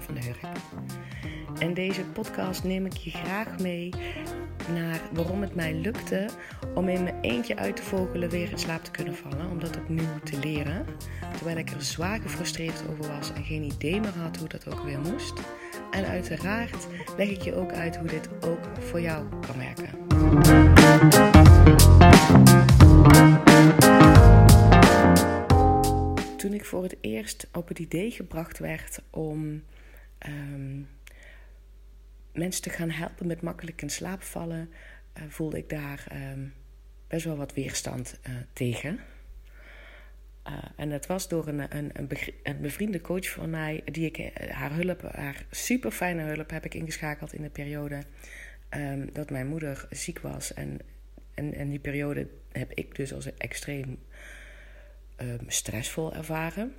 van van Hurk. En deze podcast neem ik je graag mee naar waarom het mij lukte om in mijn eentje uit te vogelen weer in slaap te kunnen vallen. Om dat opnieuw te leren. Terwijl ik er zwaar gefrustreerd over was en geen idee meer had hoe dat ook weer moest. En uiteraard leg ik je ook uit hoe dit ook voor jou kan werken. Toen ik voor het eerst op het idee gebracht werd om um, mensen te gaan helpen met makkelijk in slaap vallen, uh, voelde ik daar um, best wel wat weerstand uh, tegen. Uh, en dat was door een, een, een, een, bevriende coach van mij, die ik haar hulp, haar super fijne hulp, heb ik ingeschakeld in de periode um, dat mijn moeder ziek was. En, en, en die periode heb ik dus als extreem stressvol ervaren.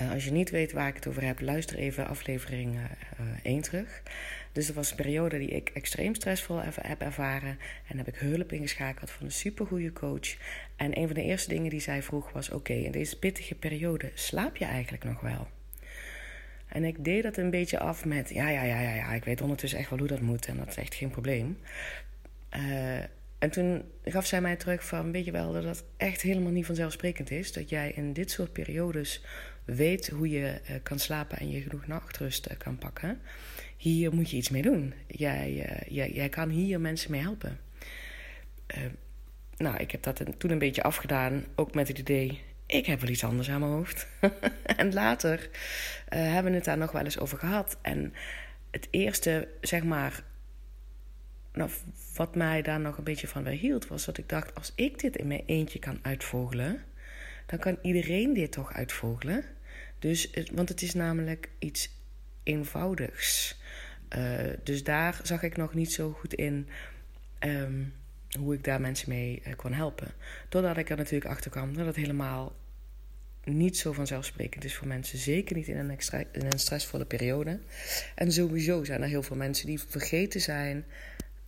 Uh, als je niet weet waar ik het over heb, luister even aflevering uh, uh, 1 terug. Dus dat was een periode die ik extreem stressvol heb ervaren. En heb ik hulp ingeschakeld van een supergoeie coach. En een van de eerste dingen die zij vroeg was: Oké, in deze pittige periode slaap je eigenlijk nog wel? En ik deed dat een beetje af met: ja, ja, ja, ja, ja, ik weet ondertussen echt wel hoe dat moet en dat is echt geen probleem. Uh, en toen gaf zij mij terug van, weet je wel, dat dat echt helemaal niet vanzelfsprekend is. Dat jij in dit soort periodes weet hoe je uh, kan slapen en je genoeg nachtrust uh, kan pakken. Hier moet je iets mee doen. Jij, uh, jij, jij kan hier mensen mee helpen. nou, ik heb dat toen een beetje afgedaan, ook met het idee, ik heb wel iets anders aan mijn hoofd. en later hebben we het daar nog wel eens over gehad. En het eerste, zeg maar, nou, wat mij daar nog een beetje van weerhield, was dat ik dacht: als ik dit in mijn eentje kan uitvogelen, dan kan iedereen dit toch uitvogelen. Dus, want het is namelijk iets eenvoudigs. Uh, dus daar zag ik nog niet zo goed in um, hoe ik daar mensen mee uh, kon helpen. Doordat ik er natuurlijk achter kwam dat het helemaal niet zo vanzelfsprekend is voor mensen. Zeker niet in een, extra, in een stressvolle periode. En sowieso zijn er heel veel mensen die vergeten zijn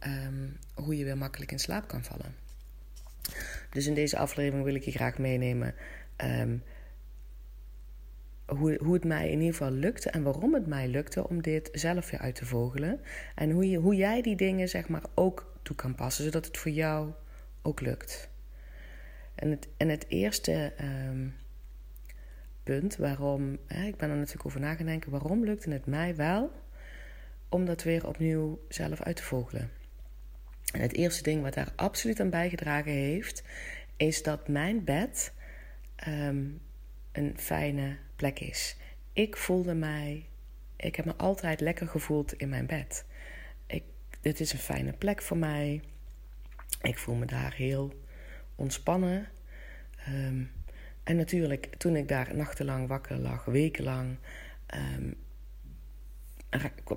um, hoe je weer makkelijk in slaap kan vallen. Dus in deze aflevering wil ik je graag meenemen um, hoe, hoe het mij in ieder geval lukte en waarom het mij lukte om dit zelf weer uit te vogelen. En hoe, je, hoe jij die dingen zeg maar ook toe kan passen, zodat het voor jou ook lukt. En het, en het eerste um, punt waarom, hè, ik ben er natuurlijk over na waarom lukte het mij wel om dat weer opnieuw zelf uit te vogelen? En het eerste ding wat daar absoluut aan bijgedragen heeft, is dat mijn bed um, een fijne plek is. Ik voelde mij, ik heb me altijd lekker gevoeld in mijn bed. Ik, dit is een fijne plek voor mij. Ik voel me daar heel ontspannen. Um, en natuurlijk, toen ik daar nachtenlang wakker lag, wekenlang, um,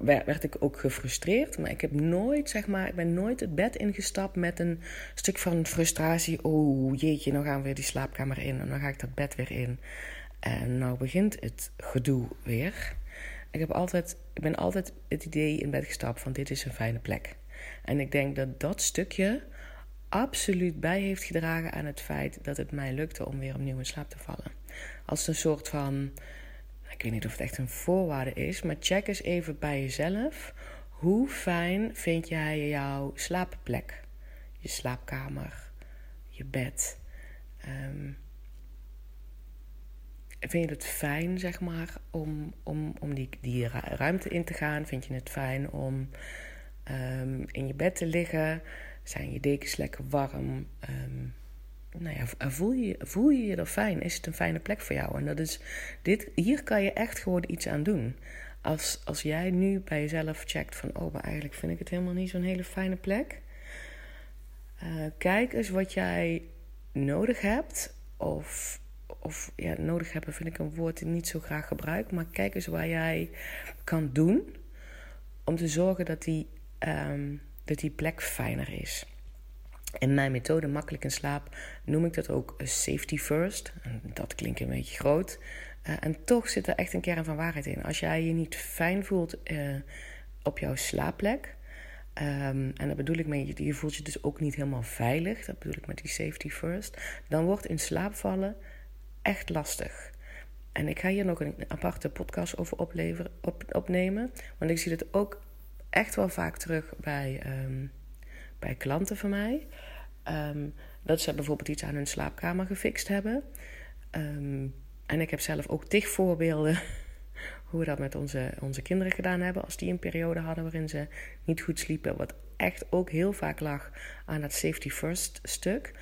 werd ik ook gefrustreerd. Maar ik heb nooit, zeg maar, ik ben nooit het bed ingestapt met een stuk van frustratie. Oh jeetje, nou gaan we weer die slaapkamer in en dan ga ik dat bed weer in. En nou begint het gedoe weer. Ik, heb altijd, ik ben altijd het idee in bed gestapt van dit is een fijne plek. En ik denk dat dat stukje absoluut bij heeft gedragen aan het feit dat het mij lukte om weer opnieuw in slaap te vallen. Als een soort van ik weet niet of het echt een voorwaarde is, maar check eens even bij jezelf. Hoe fijn vind jij jouw slaapplek? Je slaapkamer, je bed. Um, vind je het fijn, zeg maar, om, om, om die, die ruimte in te gaan? Vind je het fijn om um, in je bed te liggen? Zijn je dekens lekker warm? Um, nou ja, voel je, voel je je er fijn? Is het een fijne plek voor jou? En dat is, dit, hier kan je echt gewoon iets aan doen. Als, als jij nu bij jezelf checkt van, oh, maar eigenlijk vind ik het helemaal niet zo'n hele fijne plek. Uh, kijk eens wat jij nodig hebt. Of, of ja, nodig hebben vind ik een woord die niet zo graag gebruik. Maar kijk eens waar jij kan doen om te zorgen dat die, um, dat die plek fijner is. In mijn methode Makkelijk in Slaap noem ik dat ook safety first. Dat klinkt een beetje groot. Uh, en toch zit er echt een kern van waarheid in. Als jij je niet fijn voelt uh, op jouw slaapplek. Um, en dat bedoel ik met je, voelt je dus ook niet helemaal veilig. Dat bedoel ik met die safety first. Dan wordt in slaap vallen echt lastig. en ik ga hier nog een aparte podcast over opleveren, op, opnemen. Want ik zie het ook echt wel vaak terug bij, ehm, bij klanten van mij. Ehm, dat ze bijvoorbeeld iets aan hun slaapkamer gefixt hebben. Ehm, en ik heb zelf ook tig voorbeelden hoe we dat met onze, onze kinderen gedaan hebben. Als die een periode hadden waarin ze niet goed sliepen. Wat echt ook heel vaak lag aan dat safety first stuk.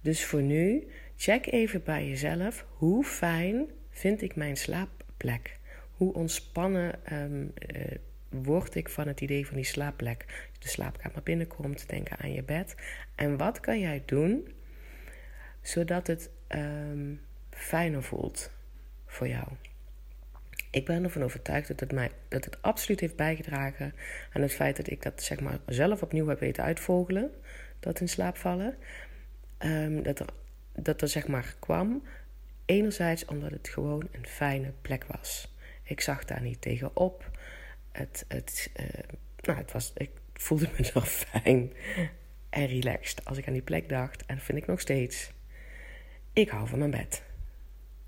Dus voor nu, check even bij jezelf. Hoe fijn vind ik mijn slaapplek? Hoe ontspannen um, word ik van het idee van die slaapplek? De slaapkamer binnenkomt, denken aan je bed. En wat kan jij doen zodat het um, fijner voelt voor jou? Ik ben ervan overtuigd dat het, mij, dat het absoluut heeft bijgedragen aan het feit dat ik dat zeg maar, zelf opnieuw heb weten uitvogelen. Dat in slaap vallen. Um, dat, er, dat er zeg maar kwam. Enerzijds omdat het gewoon een fijne plek was. Ik zag daar niet tegenop. Het, het, uh, nou, het was, ik voelde me zo fijn en relaxed als ik aan die plek dacht. En dat vind ik nog steeds. Ik hou van mijn bed.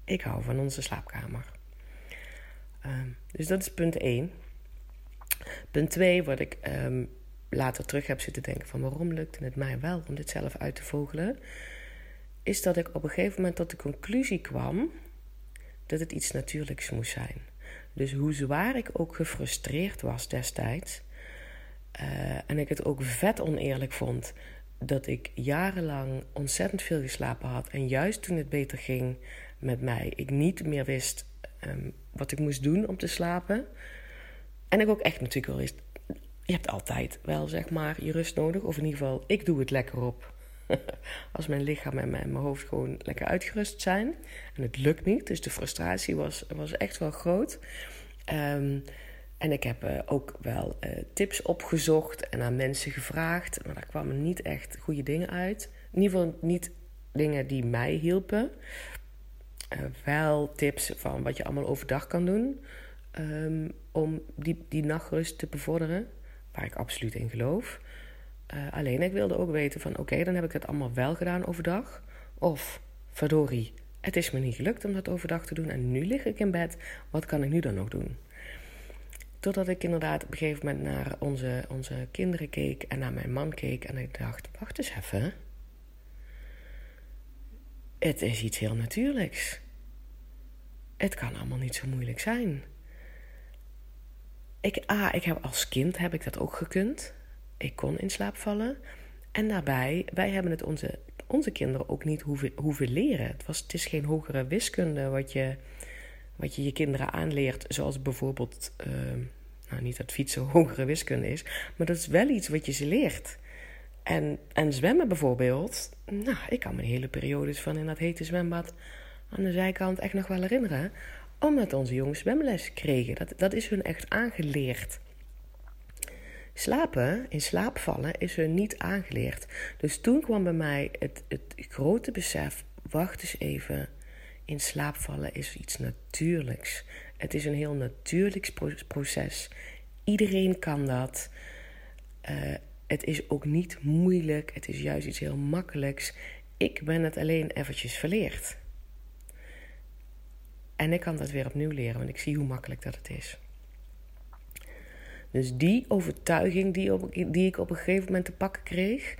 Ik hou van onze slaapkamer. Um, dus dat is punt 1. Punt 2, wat ik um, later terug heb zitten denken van waarom lukte het mij wel om dit zelf uit te vogelen, is dat ik op een gegeven moment tot de conclusie kwam dat het iets natuurlijks moest zijn. Dus hoe zwaar ik ook gefrustreerd was destijds, uh, en ik het ook vet oneerlijk vond dat ik jarenlang ontzettend veel geslapen had en juist toen het beter ging met mij, ik niet meer wist um, wat ik moest doen om te slapen. En ik ook echt natuurlijk wel wist, je hebt altijd wel zeg maar je rust nodig, of in ieder geval, ik doe het lekker op. Als mijn lichaam en mijn, mijn hoofd gewoon lekker uitgerust zijn. En het lukt niet, dus de frustratie was, was echt wel groot. Um, en ik heb uh, ook wel uh, tips opgezocht en aan mensen gevraagd. Maar daar kwamen niet echt goede dingen uit. In ieder geval niet dingen die mij hielpen. Uh, wel tips van wat je allemaal overdag kan doen. Um, om die, die nachtrust te bevorderen. Waar ik absoluut in geloof. Alleen ik wilde ook weten van oké, dan heb ik het allemaal wel gedaan overdag. Of verdorie, het is me niet gelukt om dat overdag te doen. En nu lig ik in bed. Wat kan ik nu dan nog doen? Totdat ik inderdaad op een gegeven moment naar onze, onze kinderen keek en naar mijn man keek. En ik dacht, wacht eens even. Het is iets heel natuurlijks. Het kan allemaal niet zo moeilijk zijn. Ik, ah, ik heb als kind heb ik dat ook gekund. Ik kon in slaap vallen. En daarbij, wij hebben het onze, onze kinderen ook niet hoeven, hoeven leren. Het, was, het is geen hogere wiskunde wat je wat je je kinderen aanleert, zoals bijvoorbeeld, uh, nou niet dat fietsen hogere wiskunde is, maar dat is wel iets wat je ze leert. En, en zwemmen bijvoorbeeld, nou, ik kan me hele periodes van in dat hete zwembad aan de zijkant echt nog wel herinneren, omdat onze jongens zwemles kregen. Dat, dat is hun echt aangeleerd. Slapen, in slaap vallen, is hun niet aangeleerd. Dus toen kwam bij mij het, het grote besef: wacht eens even in slaap vallen is iets natuurlijks. Het is een heel natuurlijk proces. Iedereen kan dat. Uh, het is ook niet moeilijk. Het is juist iets heel makkelijks. Ik ben het alleen eventjes verleerd. En ik kan dat weer opnieuw leren, want ik zie hoe makkelijk dat het is. Dus die overtuiging die, die ik op een gegeven moment te pakken kreeg,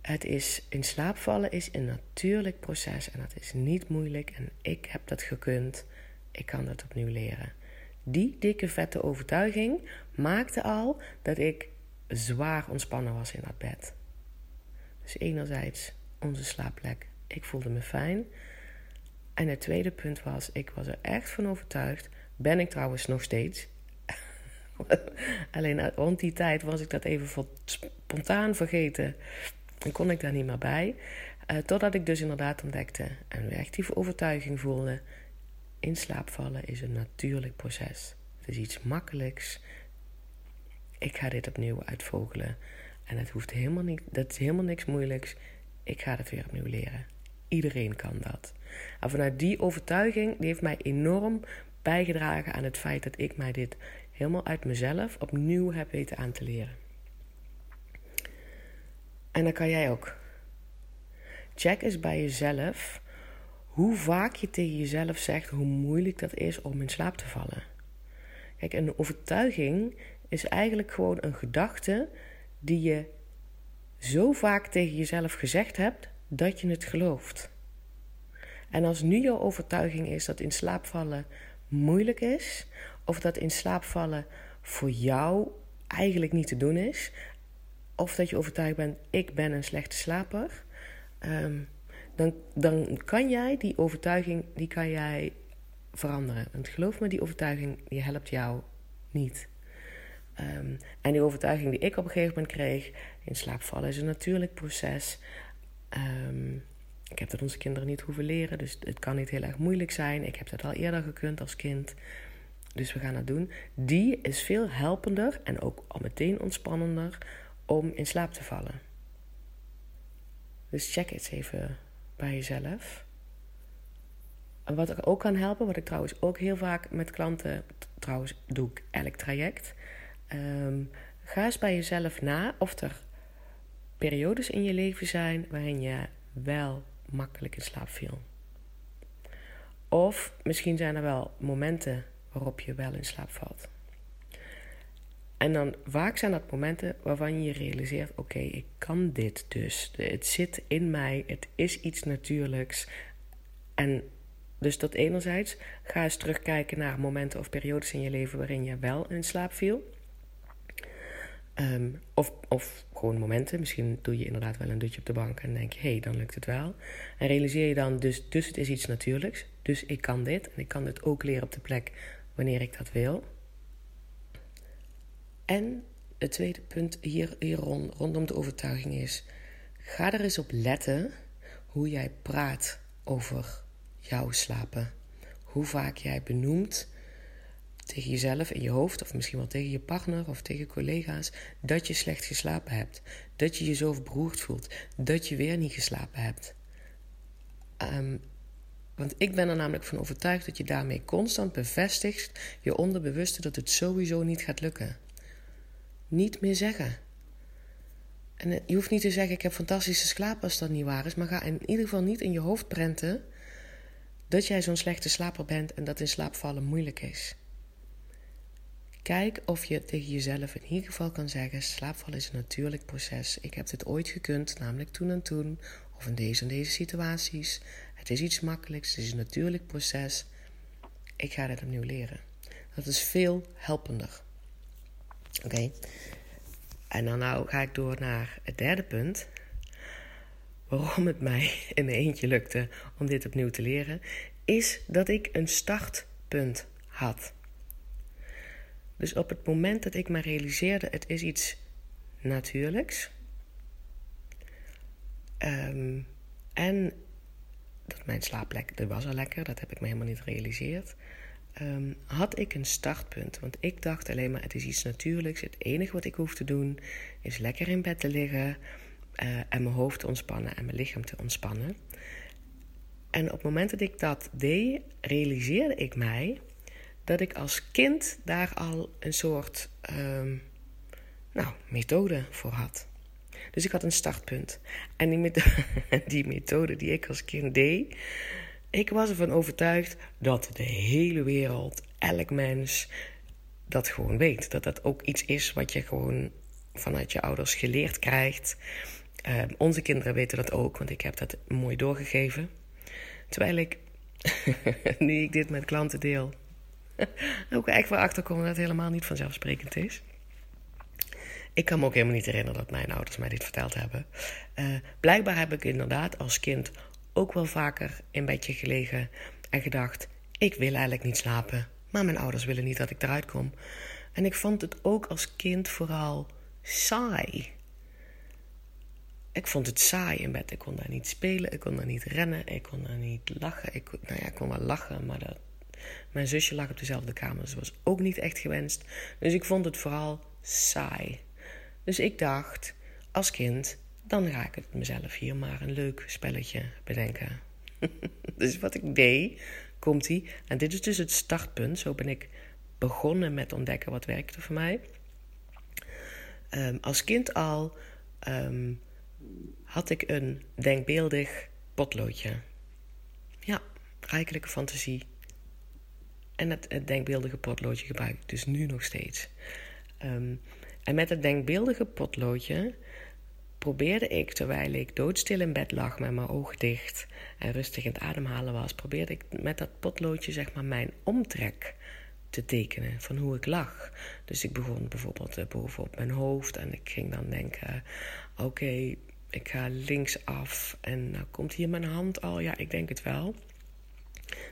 het is in slaap vallen is een natuurlijk proces en dat is niet moeilijk en ik heb dat gekund. Ik kan dat opnieuw leren. Die dikke vette overtuiging maakte al dat ik zwaar ontspannen was in dat bed. Dus enerzijds onze slaapplek. Ik voelde me fijn. En het tweede punt was, ik was er echt van overtuigd. Ben ik trouwens nog steeds. Alleen rond die tijd was ik dat even spontaan vergeten. En kon ik daar niet meer bij. Uh, totdat ik dus inderdaad ontdekte en echt die overtuiging voelde. In slaap vallen is een natuurlijk proces. Het is iets makkelijks. Ik ga dit opnieuw uitvogelen. En het hoeft helemaal niet, dat is helemaal niks moeilijks. Ik ga het weer opnieuw leren. Iedereen kan dat. En vanuit die overtuiging, die heeft mij enorm bijgedragen aan het feit dat ik mij dit helemaal uit mezelf opnieuw heb weten aan te leren. En dan kan jij ook. Check eens bij jezelf hoe vaak je tegen jezelf zegt hoe moeilijk dat is om in slaap te vallen. Kijk, een overtuiging is eigenlijk gewoon een gedachte die je zo vaak tegen jezelf gezegd hebt dat je het gelooft. En als nu jouw overtuiging is dat in slaap vallen moeilijk is, of dat in slaap vallen voor jou eigenlijk niet te doen is, of dat je overtuigd bent: ik ben een slechte slaper, um, dan, dan kan jij die overtuiging die kan jij veranderen. Want geloof me, die overtuiging die helpt jou niet. Um, en die overtuiging die ik op een gegeven moment kreeg, in slaap vallen is een natuurlijk proces. Um, ik heb dat onze kinderen niet hoeven leren, dus het kan niet heel erg moeilijk zijn. Ik heb dat al eerder gekund als kind. Dus we gaan dat doen. Die is veel helpender en ook al meteen ontspannender om in slaap te vallen. Dus check eens even bij jezelf. En wat er ook kan helpen, wat ik trouwens ook heel vaak met klanten, trouwens doe ik elk traject. Um, ga eens bij jezelf na of er periodes in je leven zijn waarin je wel makkelijk in slaap viel. Of misschien zijn er wel momenten waarop je wel in slaap valt. En dan vaak zijn dat momenten waarvan je realiseert: oké, ik kan dit dus. Het zit in mij, het is iets natuurlijks. En dus dat enerzijds, ga eens terugkijken naar momenten of periodes in je leven waarin je wel in slaap viel. Ehm, of, of gewoon momenten. Misschien doe je inderdaad wel een dutje op de bank en denk je, hé, dan lukt het wel. En realiseer je dan, dus, dus het is iets natuurlijks. Dus ik kan dit. En ik kan dit ook leren op de plek wanneer ik dat wil. En het tweede punt hier, hier rond, rondom de overtuiging is: ga er eens op letten hoe jij praat over jouw slapen. Hoe vaak jij benoemt tegen jezelf in je hoofd, of misschien wel tegen je partner of tegen collega's, dat je slecht geslapen hebt. Dat je je zo verbroerd voelt. Dat je weer niet geslapen hebt. Um, want ik ben er namelijk van overtuigd dat je daarmee constant bevestigt je onderbewuste dat het sowieso niet gaat lukken. Niet meer zeggen. En je hoeft niet te zeggen: Ik heb fantastische slaap als dat niet waar is. Maar ga in ieder geval niet in je hoofd prenten dat jij zo'n slechte slaper bent en dat in slaap vallen moeilijk is. Kijk of je tegen jezelf in ieder geval kan zeggen: slaapvallen is een natuurlijk proces. Ik heb dit ooit gekund, namelijk toen en toen, of in deze en deze situaties. Het is iets makkelijks, het is een natuurlijk proces. Ik ga dit opnieuw leren. Dat is veel helpender. Oké. En dan nou ga ik door naar het derde punt. Waarom het mij in eentje lukte om dit opnieuw te leren, is dat ik een startpunt had. Dus op het moment dat ik me realiseerde, het is iets natuurlijks. Um, en dat mijn slaap lekker, was al lekker, dat heb ik me helemaal niet gerealiseerd. Ehm, had ik een startpunt. Want ik dacht alleen maar, het is iets natuurlijks. Het enige wat ik hoef te doen is lekker in bed te liggen uh, en mijn hoofd te ontspannen en mijn lichaam te ontspannen. En op het moment dat ik dat deed, realiseerde ik mij dat ik als kind daar al een soort um, nou, methode voor had. Dus ik had een startpunt. En die, methode, die methode die ik als kind deed, ik was ervan overtuigd dat de hele wereld, elk mens, dat gewoon weet. Dat dat ook iets is wat je gewoon vanuit je ouders geleerd krijgt. Uh, onze kinderen weten dat ook, want ik heb dat mooi doorgegeven. Terwijl ik, nu ik dit met klanten deel, ook echt wel achterkom dat het helemaal niet vanzelfsprekend is. Ik kan me ook helemaal niet herinneren dat mijn ouders mij dit verteld hebben. Uh, blijkbaar heb ik inderdaad als kind ook wel vaker in bedje gelegen en gedacht: ik wil eigenlijk niet slapen, maar mijn ouders willen niet dat ik eruit kom. En ik vond het ook als kind vooral saai. Ik vond het saai in bed. Ik kon daar niet spelen, ik kon daar niet rennen, ik kon daar niet lachen. Ik, nou ja, ik kon wel lachen, maar dat, mijn zusje lag op dezelfde kamer, dus was ook niet echt gewenst. Dus ik vond het vooral saai. Dus ik dacht, als kind, dan ga ik het mezelf hier maar een leuk spelletje bedenken. dus wat ik deed, komt ie. En dit is dus het startpunt. Zo ben ik begonnen met ontdekken wat werkte voor mij. Um, als kind al um, had ik een denkbeeldig potloodje. Ja, rijkelijke fantasie. En het, denkbeeldige potloodje gebruik ik dus nu nog steeds. Ehm, en met het denkbeeldige potloodje probeerde ik, terwijl ik doodstil in bed lag met mijn ogen dicht en rustig in het ademhalen was, probeerde ik met dat potloodje zeg maar mijn omtrek te tekenen van hoe ik lag. Dus ik begon bijvoorbeeld uh, bovenop mijn hoofd en ik ging dan denken: oké, ik ga linksaf en nou komt hier mijn hand al. Ja, ik denk het wel.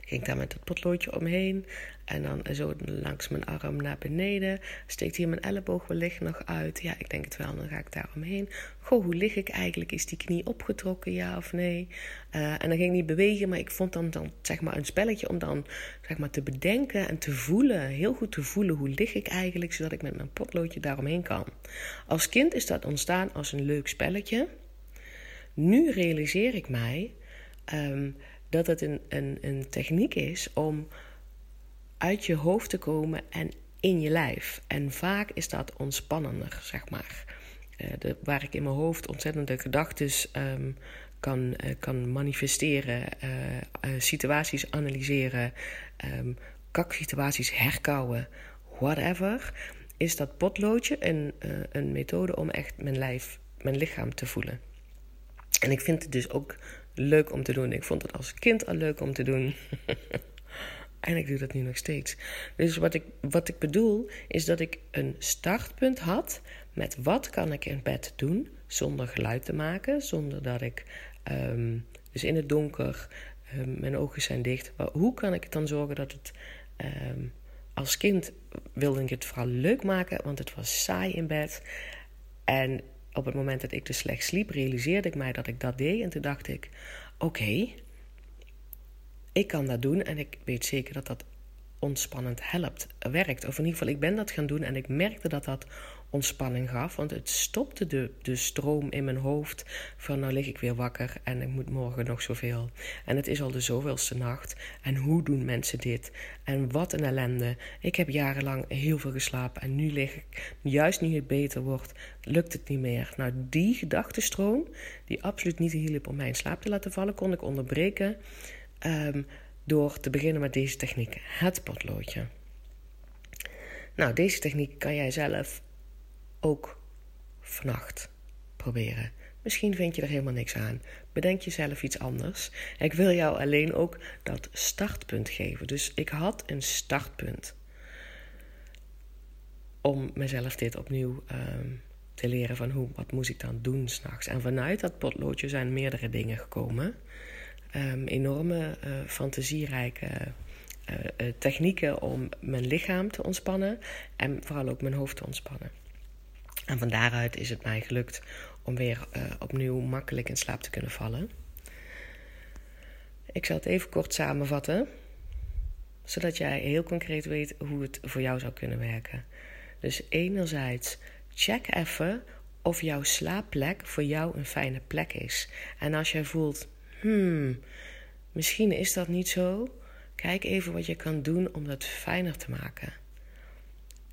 Ging daar met het potloodje omheen. En dan zo langs mijn arm naar beneden. Steekt hier mijn elleboog wellicht nog uit? Ja, ik denk het wel. Dan ga ik daar omheen. Goh, hoe lig ik eigenlijk? Is die knie opgetrokken, ja of nee? Uh, en dan ging ik niet bewegen, maar ik vond dan, dan zeg maar een spelletje om dan zeg maar, te bedenken en te voelen. Heel goed te voelen hoe lig ik eigenlijk, zodat ik met mijn potloodje daaromheen kan. Als kind is dat ontstaan als een leuk spelletje. Nu realiseer ik mij um, dat het een, een, een techniek is om uit je hoofd te komen en in je lijf. En vaak is dat ontspannender, zeg maar. Uh, de, waar ik in mijn hoofd ontzettende gedachten um, kan, uh, kan manifesteren, uh, situaties analyseren, um, kaksituaties herkouwen, whatever, is dat potloodje een, een methode om echt mijn lijf, mijn lichaam te voelen. En ik vind het dus ook leuk om te doen. Ik vond het als kind al leuk om te doen. en ik doe dat nu nog steeds. Dus wat ik, wat ik bedoel is dat ik een startpunt had met wat kan ik in bed doen zonder geluid te maken, zonder dat ik um, dus in het donker, um, mijn ogen zijn dicht. Maar hoe kan ik het dan zorgen dat het um, als kind wilde ik het vooral leuk maken, want het was saai in bed. En op het moment dat ik dus slecht sliep, realiseerde ik mij dat ik dat deed. En toen dacht ik: oké, ik kan dat doen en ik weet zeker dat dat ontspannend helpt, werkt. Of in ieder geval, ik ben dat gaan doen en ik merkte dat dat ontspanning gaf. Want het stopte de, de stroom in mijn hoofd van nou lig ik weer wakker en ik moet morgen nog zoveel. En het is al de zoveelste nacht. En hoe doen mensen dit? En wat een ellende. Ik heb jarenlang heel veel geslapen en nu lig ik, juist nu het beter wordt, lukt het niet meer. Nou, die gedachtenstroom, die absoluut niet hielp om mij in slaap te laten vallen, kon ik onderbreken. Um, door te beginnen met deze techniek, het potloodje. Nou, deze techniek kan jij zelf ook vannacht proberen. Misschien vind je er helemaal niks aan. Bedenk jezelf iets anders. Ik wil jou alleen ook dat startpunt geven. Dus ik had een startpunt om mezelf dit opnieuw ehm, te leren van hoe, wat moest ik dan doen s'nachts. En vanuit dat potloodje zijn meerdere dingen gekomen. Um, enorme uh, fantasierijke uh, technieken om mijn lichaam te ontspannen en vooral ook mijn hoofd te ontspannen. En van daaruit is het mij gelukt om weer opnieuw makkelijk in slaap te kunnen vallen. Ik zal het even kort samenvatten, zodat jij heel concreet weet hoe het voor jou zou kunnen werken. Dus enerzijds, check even of jouw slaapplek voor jou een fijne plek is. En als jij voelt, hmm, misschien is dat niet zo, kijk even wat je kan doen om dat fijner te maken.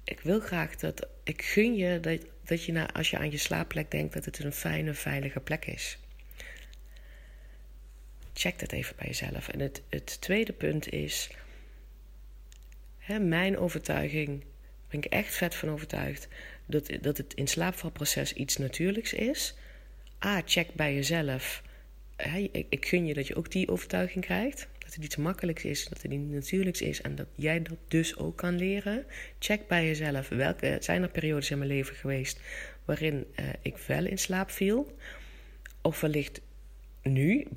Ik wil graag dat, ik gun je dat, dat je na, als je aan je slaapplek denkt, dat het een fijne, veilige plek is. Check dat even bij jezelf. En het, het tweede punt is, hè, mijn overtuiging, ben ik echt vet van overtuigd, dat, dat het in slaapvalproces iets natuurlijks is. A, check bij jezelf. Ik, gun je dat je ook die overtuiging krijgt dat het iets makkelijks is, dat het niet natuurlijks is en dat jij dat dus ook kan leren. Check bij jezelf welke zijn er periodes in mijn leven geweest waarin uh, ik wel in slaap viel, of wellicht nu.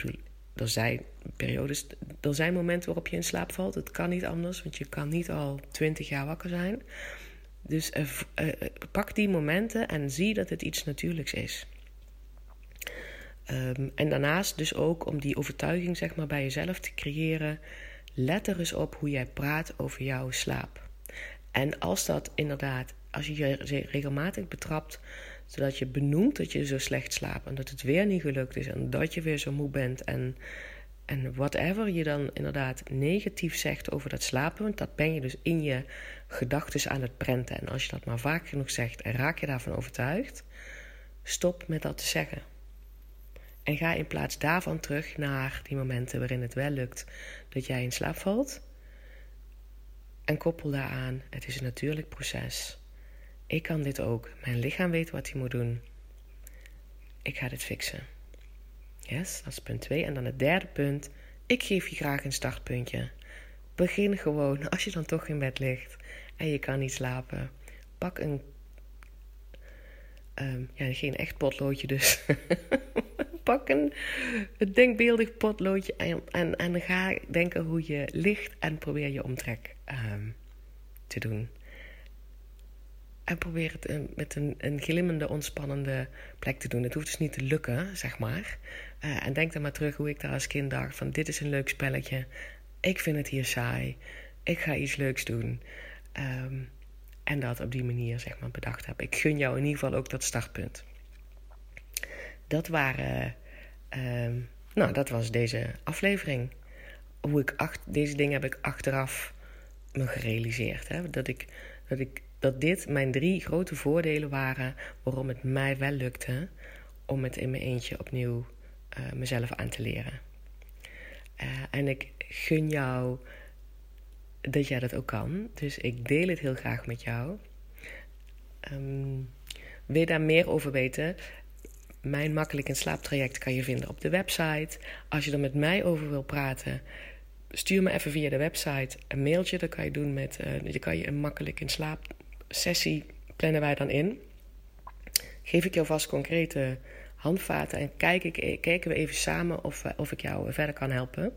Er zijn periodes, er zijn momenten waarop je in slaap valt. Het kan niet anders, want je kan niet al twintig jaar wakker zijn. Dus uh, uh, pak die momenten en zie dat het iets natuurlijks is. Um, en daarnaast dus ook om die overtuiging zeg maar, bij jezelf te creëren. Let er eens op hoe jij praat over jouw slaap. En als dat inderdaad, als je je regelmatig betrapt, zodat je benoemt dat je zo slecht slaapt en dat het weer niet gelukt is en dat je weer zo moe bent en, en whatever je dan inderdaad negatief zegt over dat slapen, dat ben je dus in je gedachten aan het prenten. En als je dat maar vaak genoeg zegt en raak je daarvan overtuigd, stop met dat te zeggen. En ga in plaats daarvan terug naar die momenten waarin het wel lukt dat jij in slaap valt. En koppel daaraan, het is een natuurlijk proces. Ik kan dit ook. Mijn lichaam weet wat hij moet doen. Ik ga dit fixen. Yes, dat is punt 2. En dan het derde punt. Ik geef je graag een startpuntje. Begin gewoon, als je dan toch in bed ligt en je kan niet slapen. Pak een. Um, ja, geen echt potloodje dus. Pak een, denkbeeldig potloodje en, en, en ga denken hoe je ligt en probeer je omtrek um, te doen. En probeer het eh, met een, een glimmende, ontspannende plek te doen. Het hoeft dus niet te lukken, zeg maar. Uh, en denk dan maar terug hoe ik daar als kind dacht: van dit is een leuk spelletje. Ik vind het hier saai. Ik ga iets leuks doen. Um, en dat op die manier, zeg maar, bedacht heb. Ik gun jou in ieder geval ook dat startpunt. Dat waren. Uh, nou, dat was deze aflevering. Hoe ik deze dingen heb ik achteraf me gerealiseerd. Hè? Dat ik. Dat ik dat dit mijn drie grote voordelen waren waarom het mij wel lukte om het in mijn eentje opnieuw uh, mezelf aan te leren. Uh, en ik gun jou dat jij dat ook kan. Dus ik deel het heel graag met jou. Um, wil je daar meer over weten? Mijn makkelijk in slaaptraject kan je vinden op de website. Als je er met mij over wil praten, stuur me even via de website een mailtje. Dat kan je doen met. Uh, je kan je een makkelijk in slaap sessie plannen wij dan in. Geef ik jou vast concrete handvaten en kijk ik, kijken we even samen of, of ik jou verder kan helpen.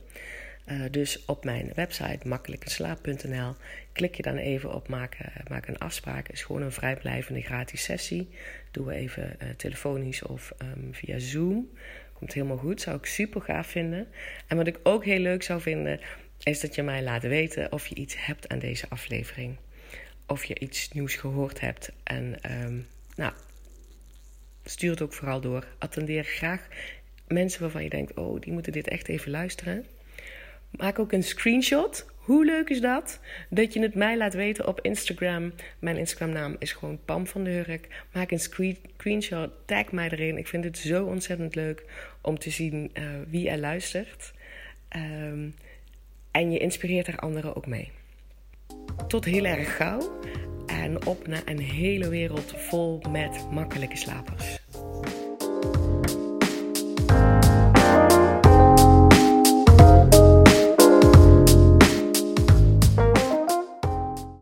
Uh, dus op mijn website makkelijkenslaap.nl klik je dan even op maken, maak een afspraak. Is gewoon een vrijblijvende gratis sessie. Doen we even uh, telefonisch of um, via Zoom. Komt helemaal goed, zou ik super gaaf vinden. En wat ik ook heel leuk zou vinden, is dat je mij laat weten of je iets hebt aan deze aflevering of je iets nieuws gehoord hebt. En um, nou, stuur het ook vooral door. Attendeer graag mensen waarvan je denkt: oh, die moeten dit echt even luisteren. Maak ook een screenshot. Hoe leuk is dat? Dat je het mij laat weten op Instagram. Mijn Instagram-naam is gewoon Pam van de Hurk. Maak een screenshot, tag mij erin. Ik vind het zo ontzettend leuk om te zien uh, wie er luistert. Um, en je inspireert er anderen ook mee. Tot heel erg gauw en op naar een hele wereld vol met makkelijke slapers.